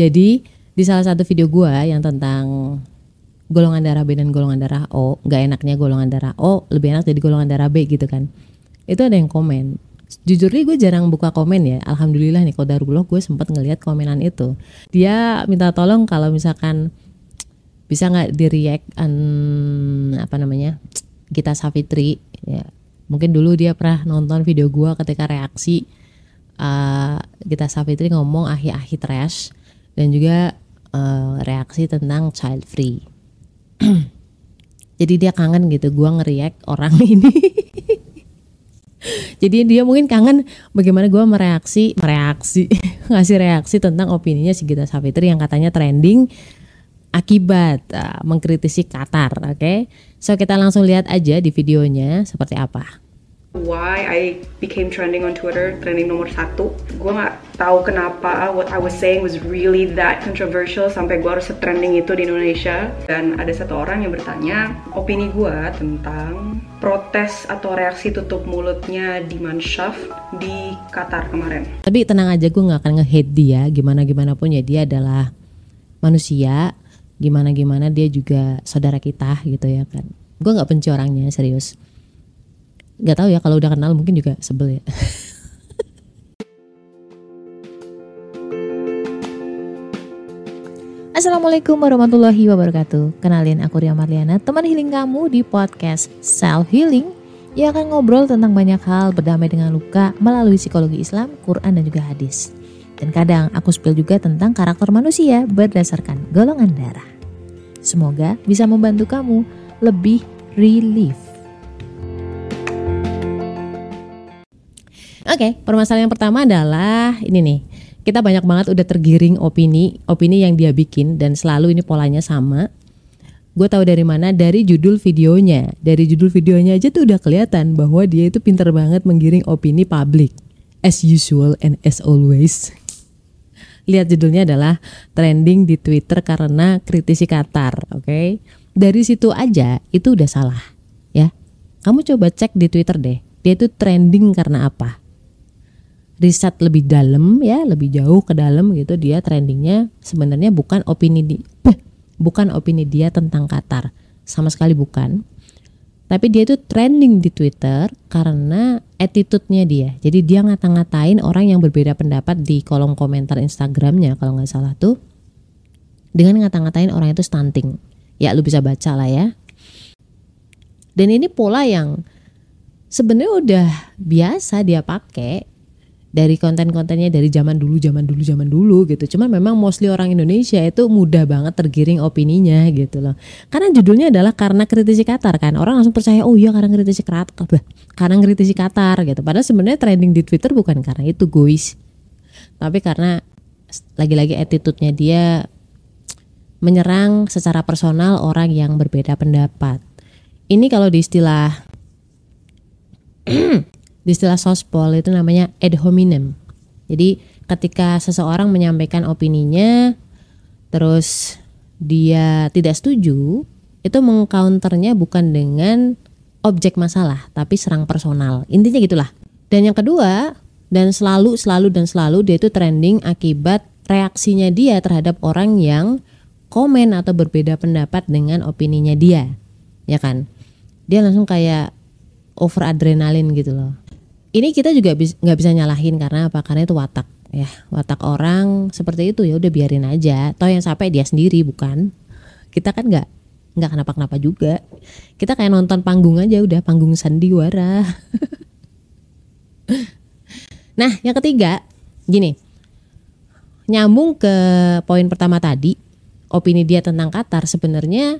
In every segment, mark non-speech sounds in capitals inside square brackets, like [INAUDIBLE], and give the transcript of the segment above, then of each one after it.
Jadi di salah satu video gua yang tentang golongan darah B dan golongan darah O, nggak enaknya golongan darah O, lebih enak jadi golongan darah B gitu kan. Itu ada yang komen. Jujur nih gue jarang buka komen ya. Alhamdulillah nih kodarullah gue sempat ngelihat komenan itu. Dia minta tolong kalau misalkan bisa nggak di react apa namanya Gita Savitri ya mungkin dulu dia pernah nonton video gue ketika reaksi uh, Gita Savitri ngomong ahi-ahi trash dan juga uh, reaksi tentang child free [CLEARS THROAT] jadi dia kangen gitu gue ngeriak orang [LAUGHS] ini jadi dia mungkin kangen bagaimana gue mereaksi mereaksi [LAUGHS] ngasih reaksi tentang opininya si Gita Savitri yang katanya trending akibat uh, mengkritisi Qatar, oke? Okay? So kita langsung lihat aja di videonya seperti apa. Why I became trending on Twitter, trending nomor satu. Gue nggak tahu kenapa what I was saying was really that controversial sampai gue harus trending itu di Indonesia. Dan ada satu orang yang bertanya opini gue tentang protes atau reaksi tutup mulutnya di Manshaf di Qatar kemarin. Tapi tenang aja gue nggak akan nge-hate dia, gimana gimana pun ya dia adalah manusia gimana gimana dia juga saudara kita gitu ya kan gue nggak benci orangnya serius nggak tahu ya kalau udah kenal mungkin juga sebel ya [LAUGHS] Assalamualaikum warahmatullahi wabarakatuh Kenalin aku Ria Marliana Teman healing kamu di podcast Self Healing Yang akan ngobrol tentang banyak hal Berdamai dengan luka Melalui psikologi Islam, Quran dan juga hadis dan kadang aku spill juga tentang karakter manusia berdasarkan golongan darah. Semoga bisa membantu kamu lebih relief. Okay, permasalahan yang pertama adalah ini nih. Kita banyak banget udah tergiring opini, opini yang dia bikin dan selalu ini polanya sama. Gue tahu dari mana dari judul videonya. Dari judul videonya aja tuh udah kelihatan bahwa dia itu pinter banget menggiring opini publik. As usual and as always lihat judulnya adalah trending di Twitter karena kritisi Qatar, oke? Okay? Dari situ aja itu udah salah, ya. Kamu coba cek di Twitter deh, dia itu trending karena apa? Riset lebih dalam ya, lebih jauh ke dalam gitu dia trendingnya sebenarnya bukan opini di bukan opini dia tentang Qatar, sama sekali bukan tapi dia itu trending di Twitter karena attitude-nya dia. Jadi dia ngata-ngatain orang yang berbeda pendapat di kolom komentar Instagramnya kalau nggak salah tuh dengan ngata-ngatain orang itu stunting. Ya lu bisa baca lah ya. Dan ini pola yang sebenarnya udah biasa dia pakai dari konten-kontennya dari zaman dulu zaman dulu zaman dulu gitu. Cuman memang mostly orang Indonesia itu mudah banget tergiring opininya gitu loh. Karena judulnya adalah karena kritisi Qatar kan. Orang langsung percaya oh iya karena kritisi Qatar karena kritisi Qatar gitu. Padahal sebenarnya trending di Twitter bukan karena itu guys. Tapi karena lagi-lagi attitude-nya dia menyerang secara personal orang yang berbeda pendapat. Ini kalau di istilah [CLEARS THROAT] di istilah sospol itu namanya ad hominem. Jadi ketika seseorang menyampaikan opininya terus dia tidak setuju, itu mengcounternya bukan dengan objek masalah tapi serang personal. Intinya gitulah. Dan yang kedua, dan selalu selalu dan selalu dia itu trending akibat reaksinya dia terhadap orang yang komen atau berbeda pendapat dengan opininya dia. Ya kan? Dia langsung kayak over adrenalin gitu loh ini kita juga nggak bis, bisa nyalahin karena apa? Karena itu watak ya. Watak orang seperti itu ya udah biarin aja. Toh yang sampai dia sendiri bukan? Kita kan nggak nggak kenapa-kenapa juga. Kita kayak nonton panggung aja udah panggung sandiwara. [LAUGHS] Nah yang ketiga gini. Nyambung ke poin pertama tadi opini dia tentang Qatar sebenarnya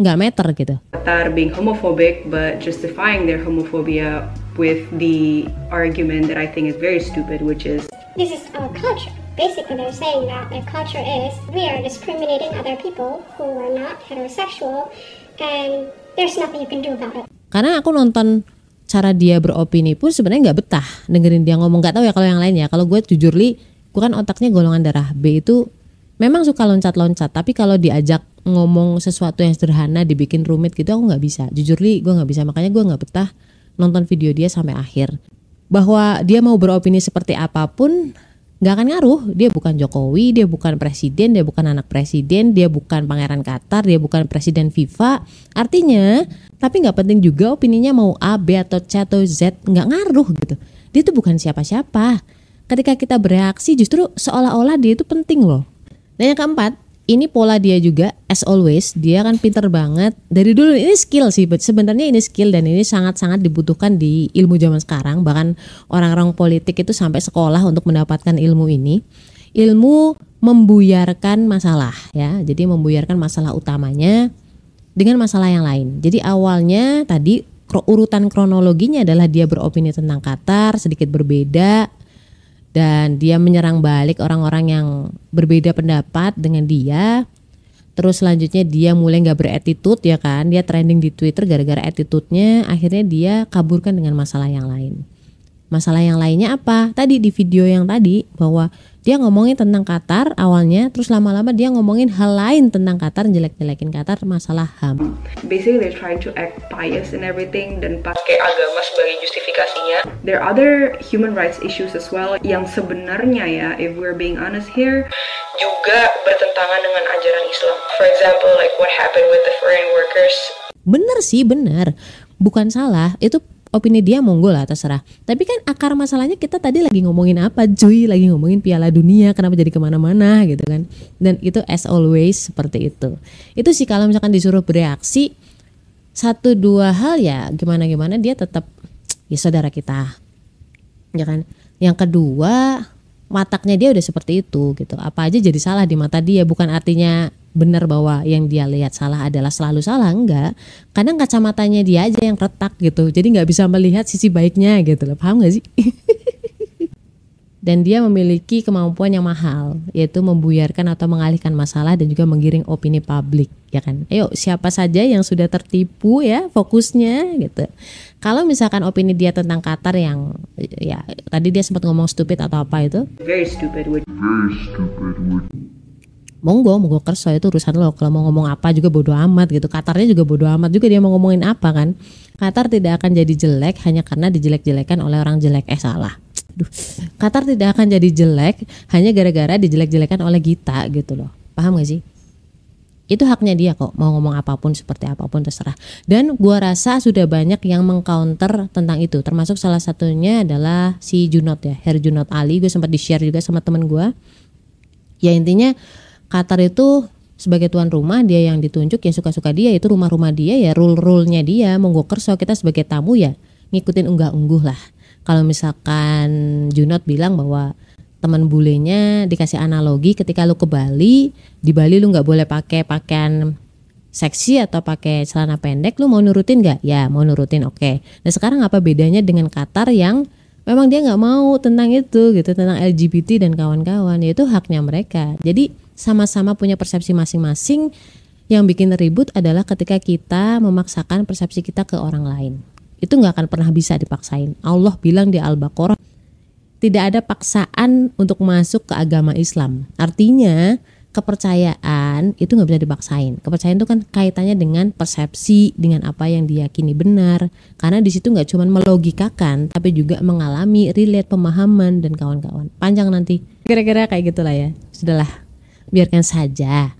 nggak meter gitu. Qatar being homophobic but justifying their homophobia with the argument that I think is very stupid, which is this is our culture. Basically, they're saying that their culture is we are discriminating other people who are not heterosexual, and there's nothing you can do about it. Karena aku nonton cara dia beropini pun sebenarnya nggak betah dengerin dia ngomong nggak tahu ya kalau yang lain ya kalau gue jujur li gue kan otaknya golongan darah B itu memang suka loncat-loncat tapi kalau diajak ngomong sesuatu yang sederhana dibikin rumit gitu aku nggak bisa. Jujur li gue nggak bisa. Makanya gue nggak betah nonton video dia sampai akhir. Bahwa dia mau beropini seperti apa pun nggak akan ngaruh. Dia bukan Jokowi dia bukan presiden dia bukan anak presiden dia bukan pangeran Qatar dia bukan presiden FIFA. Artinya tapi nggak penting juga opininya mau A B atau C atau Z nggak ngaruh gitu. Dia tuh bukan siapa-siapa. Ketika kita bereaksi justru seolah-olah dia itu penting loh. Dan yang keempat ini pola dia juga as always dia kan pinter banget. Dari dulu ini skill sih sebenarnya ini skill dan ini sangat-sangat dibutuhkan di ilmu zaman sekarang. Bahkan orang-orang politik itu sampai sekolah untuk mendapatkan ilmu ini. Ilmu membuyarkan masalah ya. Jadi membuyarkan masalah utamanya dengan masalah yang lain. Jadi awalnya tadi urutan kronologinya adalah dia beropini tentang Qatar sedikit berbeda dan dia menyerang balik orang-orang yang berbeda pendapat dengan dia. Terus selanjutnya dia mulai nggak beretitude ya kan, dia trending di Twitter gara-gara attitude-nya, akhirnya dia kaburkan dengan masalah yang lain. Masalah yang lainnya apa? Tadi di video yang tadi bahwa dia ngomongin tentang Qatar awalnya, terus lama-lama dia ngomongin hal lain tentang Qatar, jelek-jelekin Qatar masalah HAM. Basically they're trying to act pious and everything dan pakai agama sebagai justifikasinya. There are other human rights issues as well yang sebenarnya ya, if we're being honest here, juga bertentangan dengan ajaran Islam. For example, like what happened with the foreign workers. Bener sih, bener. Bukan salah, itu opini dia monggo lah terserah. Tapi kan akar masalahnya kita tadi lagi ngomongin apa cuy? Lagi ngomongin piala dunia kenapa jadi ke mana-mana gitu kan? Dan itu as always seperti itu. Itu sih kalau misalkan disuruh bereaksi satu dua hal ya gimana gimana dia tetap ya saudara kita. Ya kan? Yang kedua wataknya dia udah seperti itu gitu. Apa aja jadi salah di mata dia bukan artinya benar bahwa yang dia lihat salah adalah selalu salah enggak. Kadang kacamatanya dia aja yang retak gitu. Jadi nggak bisa melihat sisi baiknya gitu loh. Paham gak sih [LAUGHS] dan dia memiliki kemampuan yang mahal yaitu membuyarkan atau mengalihkan masalah dan juga menggiring opini publik ya kan? Ayo siapa saja yang sudah tertipu ya fokusnya gitu. Kalau misalkan opini dia tentang Qatar yang ya tadi dia sempat ngomong stupid atau apa itu? Very stupid very stupid monggo monggo kerso itu urusan lo. Kalau mau ngomong apa juga bodoh amat gitu. Qatarnya juga bodoh amat juga dia mau ngomongin apa kan? Qatar tidak akan jadi jelek hanya karena dijelek-jelekan oleh orang jelek. Eh salah Duh. Qatar tidak akan jadi jelek hanya gara-gara dijelek-jelekan oleh kita gitu loh. Paham gak sih? Itu haknya dia kok mau ngomong apa pun seperti apa pun terserah. Dan gua rasa sudah banyak yang mengcounter tentang itu. Termasuk salah satunya adalah si Junot ya Her Junot Ali. Gue sempat di share juga sama temen gua. Ya intinya Qatar itu sebagai tuan rumah dia yang ditunjuk yang suka-suka dia itu rumah-rumah dia ya rule-rule-nya dia monggo kerso kita sebagai tamu ya ngikutin unggah-ungguh lah kalau misalkan Junot bilang bahwa teman bulenya dikasih analogi ketika lu ke Bali di Bali lu nggak boleh pakai pakaian seksi atau pakai celana pendek lu mau nurutin nggak? Ya mau nurutin oke. Okay. nah sekarang apa bedanya dengan Qatar yang memang dia nggak mau tentang itu gitu tentang LGBT dan kawan-kawan? Yaitu haknya mereka. Jadi sama-sama punya persepsi masing-masing. Yang bikin ribut adalah ketika kita memaksakan persepsi kita ke orang lain itu nggak akan pernah bisa dipaksain Allah bilang di Al-Baqarah tidak ada paksaan untuk masuk ke agama Islam artinya kepercayaan itu nggak bisa dipaksain. Kepercayaan itu kan kaitannya dengan persepsi, dengan apa yang diyakini benar. Karena di situ nggak cuma melogikakan, tapi juga mengalami relate pemahaman dan kawan-kawan. Panjang nanti. Kira-kira kayak gitulah ya. Sudahlah biarkan saja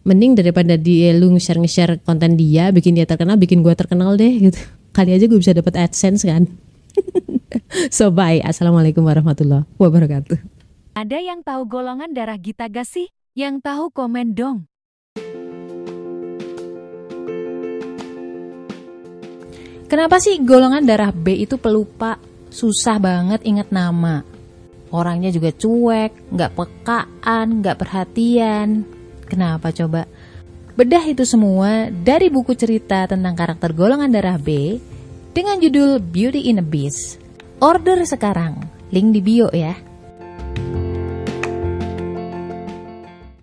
mending daripada dia lu nge-share nge-share konten dia bikin dia terkenal bikin gue terkenal deh gitu kali aja gue bisa dapat adsense kan [LAUGHS] so bye assalamualaikum warahmatullahi wabarakatuh ada yang tahu golongan darah Gita gak sih yang tahu komen dong Kenapa sih golongan darah B itu pelupa? Susah banget ingat nama. Orangnya juga cuek, nggak pekaan, nggak perhatian. Kenapa coba? Bedah itu semua dari buku cerita tentang karakter golongan darah B dengan judul Beauty in a Beast. Order sekarang, link di bio ya.